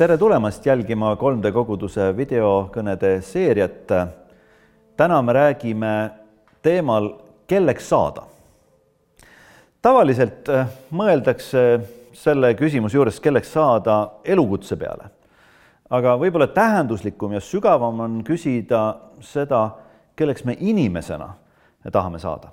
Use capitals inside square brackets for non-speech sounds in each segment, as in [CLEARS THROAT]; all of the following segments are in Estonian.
tere tulemast jälgima 3D koguduse videokõnede seeriat. täna me räägime teemal, kelleks saada. tavaliselt äh, mõeldakse selle küsimuse juures, kelleks saada, elukutse peale. aga võib-olla tähenduslikum ja sügavam on küsida seda, kelleks me inimesena tahame saada.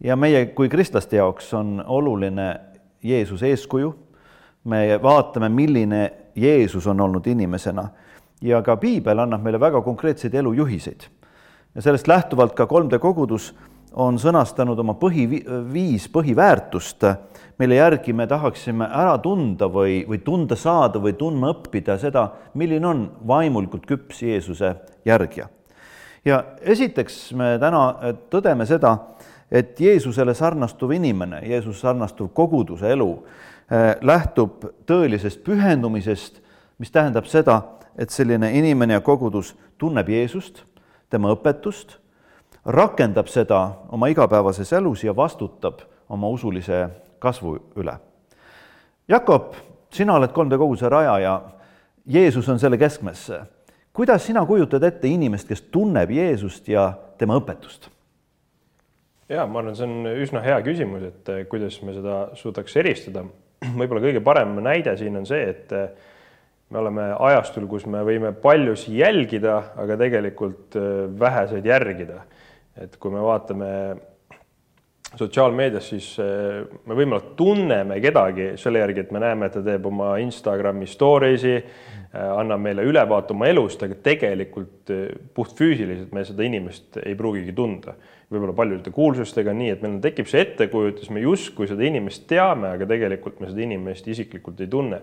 ja meie kui kristlaste jaoks on oluline Jeesuse eeskuju me vaatame, milline Jeesus on olnud inimesena ja ka piibel annab meile väga konkreetseid elujuhiseid. ja sellest lähtuvalt ka 3D kogudus on sõnastanud oma põhi, viis põhiväärtust, mille järgi me tahaksime ära tunda või, või tunda saada või tundma õppida seda, milline on vaimulikult küps Jeesuse järgija. ja esiteks me täna tõdeme seda, et Jeesusele sarnastuv inimene, Jeesus sarnastuv koguduse elu lähtub tõelisest pühendumisest, mis tähendab seda, et selline inimene ja kogudus tunneb Jeesust, tema õpetust, rakendab seda oma igapäevases elus ja vastutab oma usulise kasvu üle. Jakob, sina oled 3D koguduse rajaja, Jeesus on selle keskmes. kuidas sina kujutad ette inimest, kes tunneb Jeesust ja tema õpetust? ja ma arvan, see on üsna hea küsimus, et kuidas me seda suudaks eristada [CLEARS THROAT] võib-olla kõige parem näide siin on see, et eh, me oleme ajastul, kus me võime paljusid jälgida, aga tegelikult eh, väheseid järgida. et kui me vaatame sotsiaalmeedias, siis eh, me võib-olla tunneme kedagi selle järgi, et me näeme, et ta teeb oma Instagrami stories'i, annab meile ülevaate oma elust, aga tegelikult puhtfüüsiliselt me seda inimest ei pruugigi tunda võib-olla paljude kuulsustega nii, et meil tekib see ettekujutus, me justkui seda inimest teame, aga tegelikult me seda inimest isiklikult ei tunne.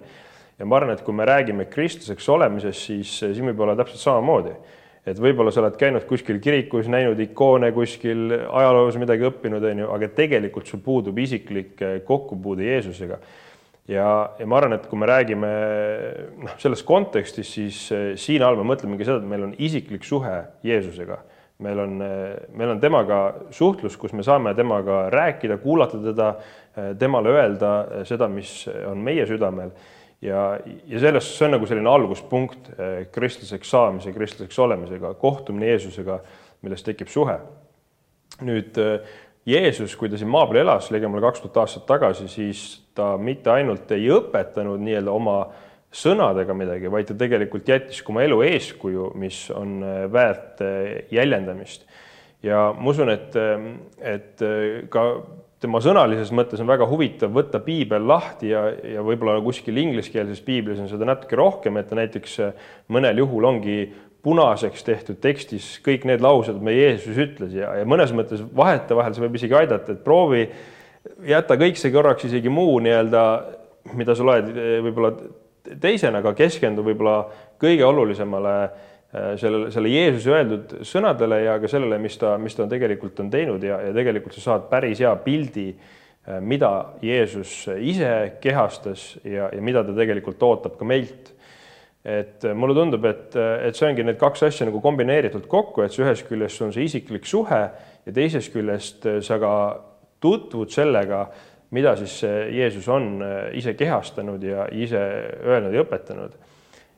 ja ma arvan, et kui me räägime kristlaseks olemisest, siis siin võib olla täpselt samamoodi. Et võib-olla sa oled käinud kuskil kirikus, näinud ikoone kuskil ajaloos midagi õppinud, on ju, aga tegelikult sul puudub isiklik kokkupuude Jeesusega ja, ja ma arvan, et kui me räägime noh, selles kontekstis, siis siin all me mõtlemegi seda, et meil on isiklik suhe Jeesusega meil on, meil on temaga suhtlus, kus me saame temaga rääkida, kuulata teda, temale öelda seda, mis on meie südamel. Ja, ja sellest, see on nagu selline alguspunkt kristlaseks saamise, kristlaseks olemisega, kohtumine Jeesusega, millest tekib suhe. nüüd Jeesus, kui ta siin maa peal elas ligemale kaks tuhat aastat tagasi, siis ta mitte ainult ei õpetanud nii-öelda oma sõnadega midagi, vaid ta tegelikult jättis ka oma elu eeskuju, mis on äh, väärt jäljendamist. ja ma usun, et, et ka tema sõnalises mõttes on väga huvitav võtta piibel lahti ja, ja võib-olla kuskil ingliskeelses piiblis on seda natuke rohkem, et näiteks mõnel juhul ongi punaseks tehtud tekstis kõik need laused, mida Jeesus ütles ja, ja mõnes mõttes vahetevahel see võib isegi aidata, et proovi jätta kõik see korraks isegi muu nii-öelda, mida sa loed võib-olla teisena ka keskendu võib-olla kõige olulisemale sellele, selle Jeesuse öeldud sõnadele ja ka sellele, mis ta, mis ta tegelikult on teinud ja, ja tegelikult sa saad päris hea pildi, äh, mida Jeesus ise kehastas ja, ja mida ta tegelikult ootab ka meilt. et äh, mulle tundub, et, et see ongi need kaks asja nagu kombineeritud kokku, et ühest küljest on see isiklik suhe ja teisest küljest sa ka tutvud sellega mida siis Jeesus on äh, ise kehastanud ja ise öelnud ja õpetanud.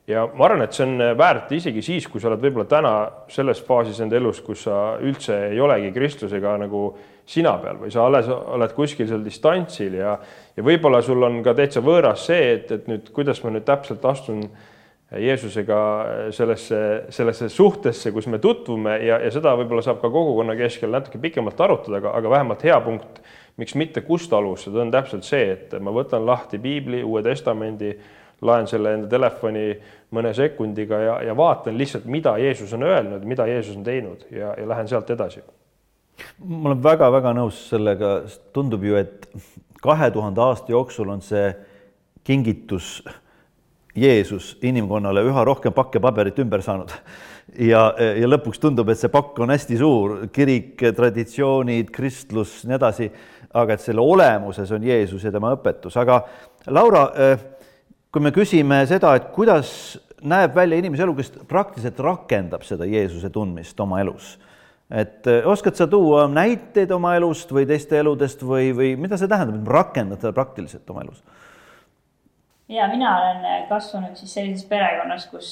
Ja ma arvan, et see on väärt isegi siis, kui sa oled võib-olla täna selles faasis enda elus, kus sa üldse ei olegi kristlusega nagu sina peal või sa alles oled kuskil seal distantsil ja, ja võib-olla sul on ka täitsa võõras see, et, et nüüd kuidas ma nüüd täpselt astun Jeesusega sellesse, sellesse suhtesse, kus me tutvume ja, ja seda võib-olla saab ka kogukonna keskel natuke pikemalt arutada, aga, aga vähemalt hea punkt miks mitte, kust alustada, on täpselt see, et ma võtan lahti piibli, Uue Testamendi, laen selle enda telefoni mõne sekundiga ja, ja vaatan lihtsalt, mida Jeesus on öelnud, mida Jeesus on teinud ja, ja lähen sealt edasi. ma olen väga-väga nõus sellega, tundub ju, et kahe tuhande aasta jooksul on see kingitus Jeesus inimkonnale üha rohkem pakke paberit ümber saanud. Ja, ja lõpuks tundub, et see pakk on hästi suur, kirik, traditsioonid, kristlus, nii edasi. Aga et selle olemuses on Jeesus ja tema õpetus, aga Laura, eh, kui me küsime seda, et kuidas näeb välja inimese elu, kes praktiliselt rakendab seda Jeesuse tundmist oma elus, et eh, oskad sa tuua näiteid oma elust või teiste eludest või, või mida see tähendab, et rakendad seda praktiliselt oma elus? ja mina olen kasvanud siis sellises perekonnas, kus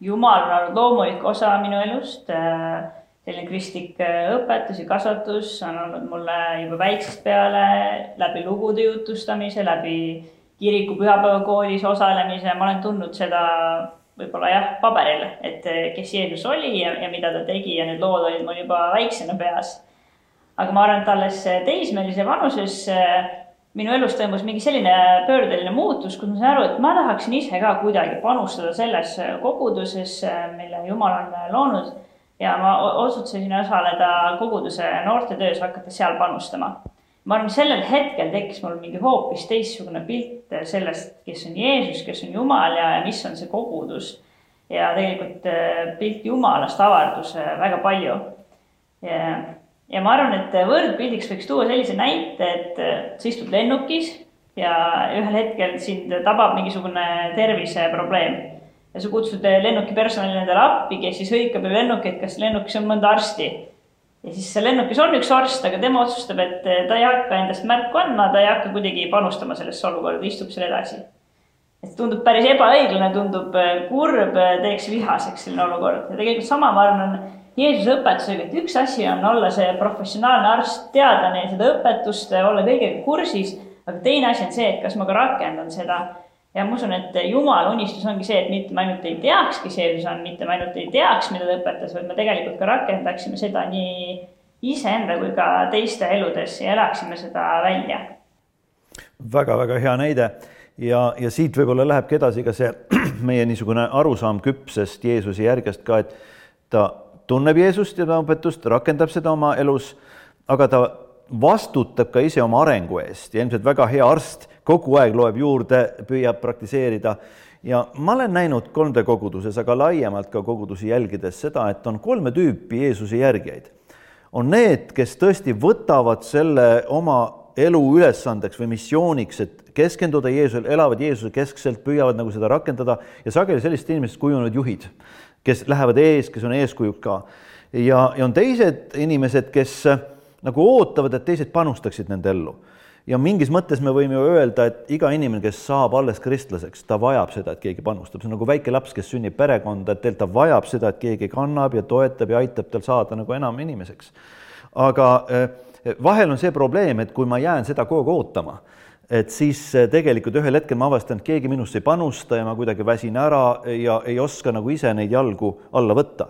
Jumal on olnud loomulik osa minu elust. selline kristlik õpetus ja kasvatus on olnud mulle juba väiksest peale läbi lugude jutustamise, läbi kiriku pühapäevakoolis osalemise, ma olen tundnud seda võib-olla jah, paberil, et kes Jeesus oli ja, ja mida ta tegi ja need lood olid mul juba väiksena peas. aga ma arvan, et alles teismelise vanuses minu elus toimus mingi selline pöördeline muutus, kus ma sain aru, et ma tahaksin ise ka kuidagi panustada sellesse kogudusesse, mille Jumal on loonud. ja ma otsustasin osaleda koguduse noortetöös, hakates seal panustama. Ma arvan, sellel hetkel tekkis mul mingi hoopis teistsugune pilt sellest, kes on Jeesus, kes on Jumal ja, ja mis on see kogudus. ja tegelikult eh, pilt Jumalast avardus eh, väga palju ja ma arvan, et võrdpildiks võiks tuua sellise näite, et äh, sa istud lennukis ja ühel hetkel sind tabab mingisugune terviseprobleem ja sa kutsud lennuki personalile endale appi, kes siis hõikab lennuki, et kas lennukis on mõnda arsti. Ja siis seal lennukis on üks arst, aga tema otsustab, et ta ei hakka endast märku andma, ta ei hakka kuidagi panustama sellesse olukorda, istub seal edasi. et tundub päris ebaõiglane, tundub äh, kurb, teeks vihaseks selline olukord ja tegelikult sama, ma arvan, on Jeesuse õpetusega, et üks asi on olla see professionaalne arst, teada neil seda õpetust, olla kõigega kursis, aga teine asi on see, et kas ma ka rakendan seda. Ja ma usun, et Jumala unistus ongi see, et mitte me ainult ei teaks, kes Jeesus on, mitte me ainult ei teaks, mida ta õpetas, vaid me tegelikult ka rakendaksime seda nii iseenda kui ka teiste eludes ja elaksime seda välja väga,. väga-väga hea näide ja, ja siit võib-olla lähebki edasi ka see [CLEARS THROAT] meie niisugune arusaam küpsest Jeesuse järgest ka, et ta tunneb Jeesust ja tema õpetust, rakendab seda oma elus, aga ta vastutab ka ise oma arengu eest ja ilmselt väga hea arst kogu aeg loeb juurde, püüab praktiseerida. ja ma olen näinud 3D koguduses, aga laiemalt ka kogudusi jälgides seda, et on kolme tüüpi Jeesuse järgijaid. on need, kes tõesti võtavad selle oma elu ülesandeks või missiooniks, et keskenduda Jeesusele, elavad Jeesuse keskselt, püüavad nagu seda rakendada ja sageli sellistest inimestest kujunevad juhid kes lähevad ees, kes on eeskujuks ka. ja, ja on teised inimesed, kes nagu ootavad, et teised panustaksid nende ellu. ja mingis mõttes me võime ju öelda, et iga inimene, kes saab alles kristlaseks, ta vajab seda, et keegi panustab, see on nagu väike laps, kes sünnib perekonda, et tegelikult ta vajab seda, et keegi kannab ja toetab ja aitab tal saada nagu enam inimeseks. aga äh, vahel on see probleem, et kui ma jään seda kogu aeg ootama et siis eh, tegelikult ühel hetkel ma avastan, et keegi minusse ei panusta ja ma kuidagi väsin ära ja ei oska nagu ise neid jalgu alla võtta.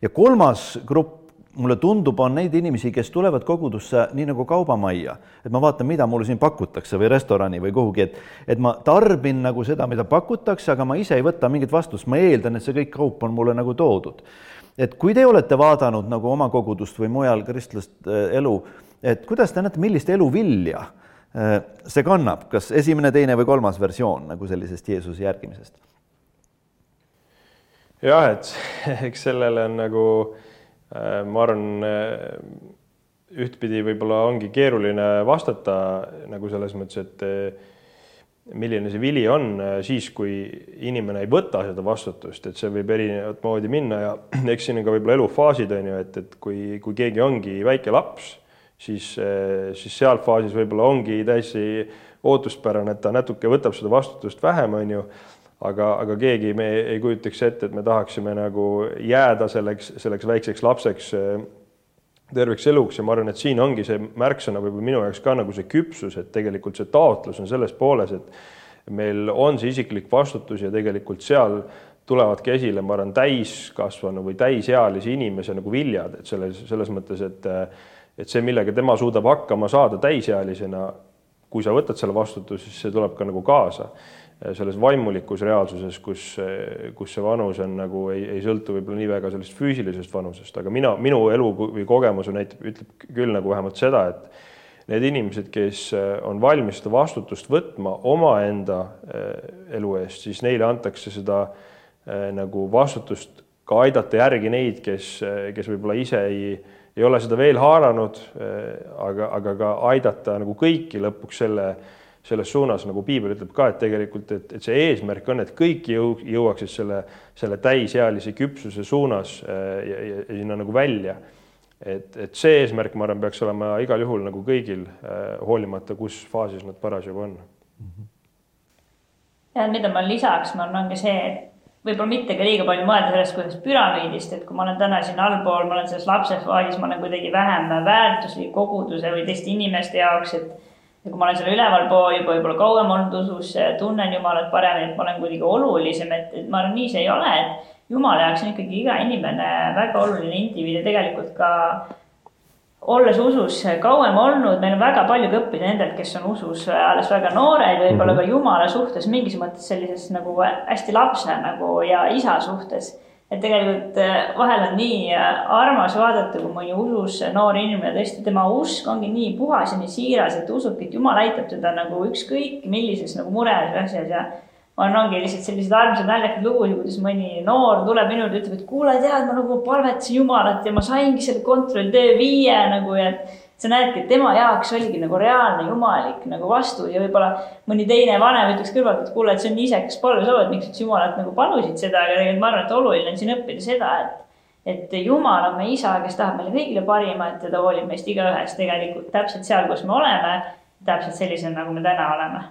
ja kolmas grupp, mulle tundub, on neid inimesi, kes tulevad kogudusse nii nagu kaubamajja, et ma vaatan, mida mulle siin pakutakse või restorani või kuhugi, et et ma tarbin nagu seda, mida pakutakse, aga ma ise ei võta mingit vastust, ma eeldan, et see kõik kaup on mulle nagu toodud. et kui te olete vaadanud nagu oma kogudust või mujal kristlast eh, elu, et kuidas te näete, millist eluvilja Äh, see kannab, kas esimene, teine või kolmas versioon nagu sellisest Jeesuse järgimisest? jah, et [LAUGHS] eks sellele on nagu äh, ma arvan, äh, ühtpidi võib-olla ongi keeruline vastata nagu selles mõttes, et milline see vili on siis, kui inimene ei võta seda vastutust, et see võib erinevat moodi minna ja [CLEARS THROAT] eks siin on ka võib-olla elufaasid on ju, et, et kui, kui keegi ongi väike laps siis, siis seal faasis võib-olla ongi täiesti ootuspärane, et ta natuke võtab seda vastutust vähem, on ju, aga, aga keegi me ei kujutaks ette, et me tahaksime nagu jääda selleks, selleks väikseks lapseks eh, terveks eluks. Ja ma arvan, et siin ongi see märksõna võib-olla minu jaoks ka nagu see küpsus, et tegelikult see taotlus on selles pooles, et meil on see isiklik vastutus ja tegelikult seal tulevadki esile, ma arvan, täiskasvanu või täisealise inimese nagu viljad, et selles, selles mõttes, et et see, millega tema suudab hakkama saada täisealisena, kui sa võtad selle vastutuse, siis see tuleb ka nagu kaasa selles vaimulikus reaalsuses, kus, kus see vanus on nagu ei, ei sõltu võib-olla nii väga sellest füüsilisest vanusest, aga mina, minu elu või kogemus näitab, ütleb küll nagu vähemalt seda, et need inimesed, kes on valmis seda vastutust võtma omaenda eh, elu eest, siis neile antakse seda eh, nagu vastutust ka aidata järgi neid, kes, kes võib-olla ise ei ei ole seda veel haaranud, aga, aga ka aidata nagu kõiki lõpuks selle, selles suunas, nagu piibel ütleb ka, et tegelikult, et, et see eesmärk on, et kõik jõu-, jõuaksid selle, selle täisealise küpsuse suunas ja, ja, ja sinna nagu välja. et, et see eesmärk, ma arvan, peaks olema igal juhul nagu kõigil, eh, hoolimata, kus faasis nad parasjagu on mm. -hmm ja mida ma lisaks, ma arvan, ongi see, et võib-olla mitte ka liiga palju mõelda sellest, kuidas püramiidist, et kui ma olen täna siin allpool, ma olen selles lapsefaasis, ma olen kuidagi vähem väärtuslik koguduse või teiste inimeste jaoks, et ja kui ma olen seal ülevalpool juba võib-olla kauem olnud usus, tunnen Jumalat paremini, et ma olen kuidagi olulisem, et, et ma arvan, nii see ei ole, et Jumala jaoks on ikkagi iga inimene väga oluline indiviid ja tegelikult ka olles usus kauem olnud, meil on väga palju õppida nendelt, kes on usus alles väga noored, võib-olla -hmm. ka Jumala suhtes mingis mõttes sellises nagu hästi lapse nagu ja isa suhtes. Et tegelikult äh, vahel on nii äh, armas vaadata, kui mõni usus noor inimene, tõesti tema usk ongi nii puhas ja nii siiras, et usubki, et Jumal aitab teda nagu ükskõik millises nagu mures asjas ja on, ongi lihtsalt selliseid armsaid naljakad lugusid, kuidas mõni noor tuleb minu juurde, ütleb, et kuule, tead, ma nagu palvetasin Jumalat ja ma saingi selle kontrolltöö viie nagu ja et sa näedki, et tema jaoks oligi nagu reaalne jumalik nagu vastus ja võib-olla mõni teine vanem ütleks kõrvalt, et kuule, et see on isekas palve, sa oled, miks sa Jumalat nagu palusid seda, aga tegelikult ma arvan, et oluline on siin õppida seda, et et Jumal on meie isa, kes tahab meile kõigile parimat ja ta hoolib meist igaühest tegelikult täpselt seal, kus me oleme, täpselt sellisena, nagu me täna oleme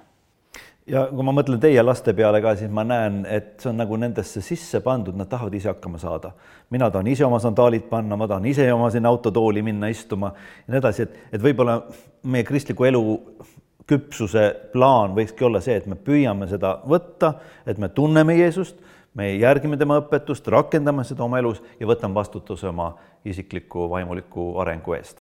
ja kui ma mõtlen teie laste peale ka, siis ma näen, et see on nagu nendesse sisse pandud, nad tahavad ise hakkama saada. mina tahan ise oma sandaalid panna, ma tahan ise oma sinna autotooli minna istuma ja nii edasi, et, et võib-olla meie kristliku elu küpsuse plaan võikski olla see, et me püüame seda võtta, et me tunneme Jeesust, me järgime tema õpetust, rakendame seda oma elus ja võtame vastutuse oma isikliku vaimuliku arengu eest.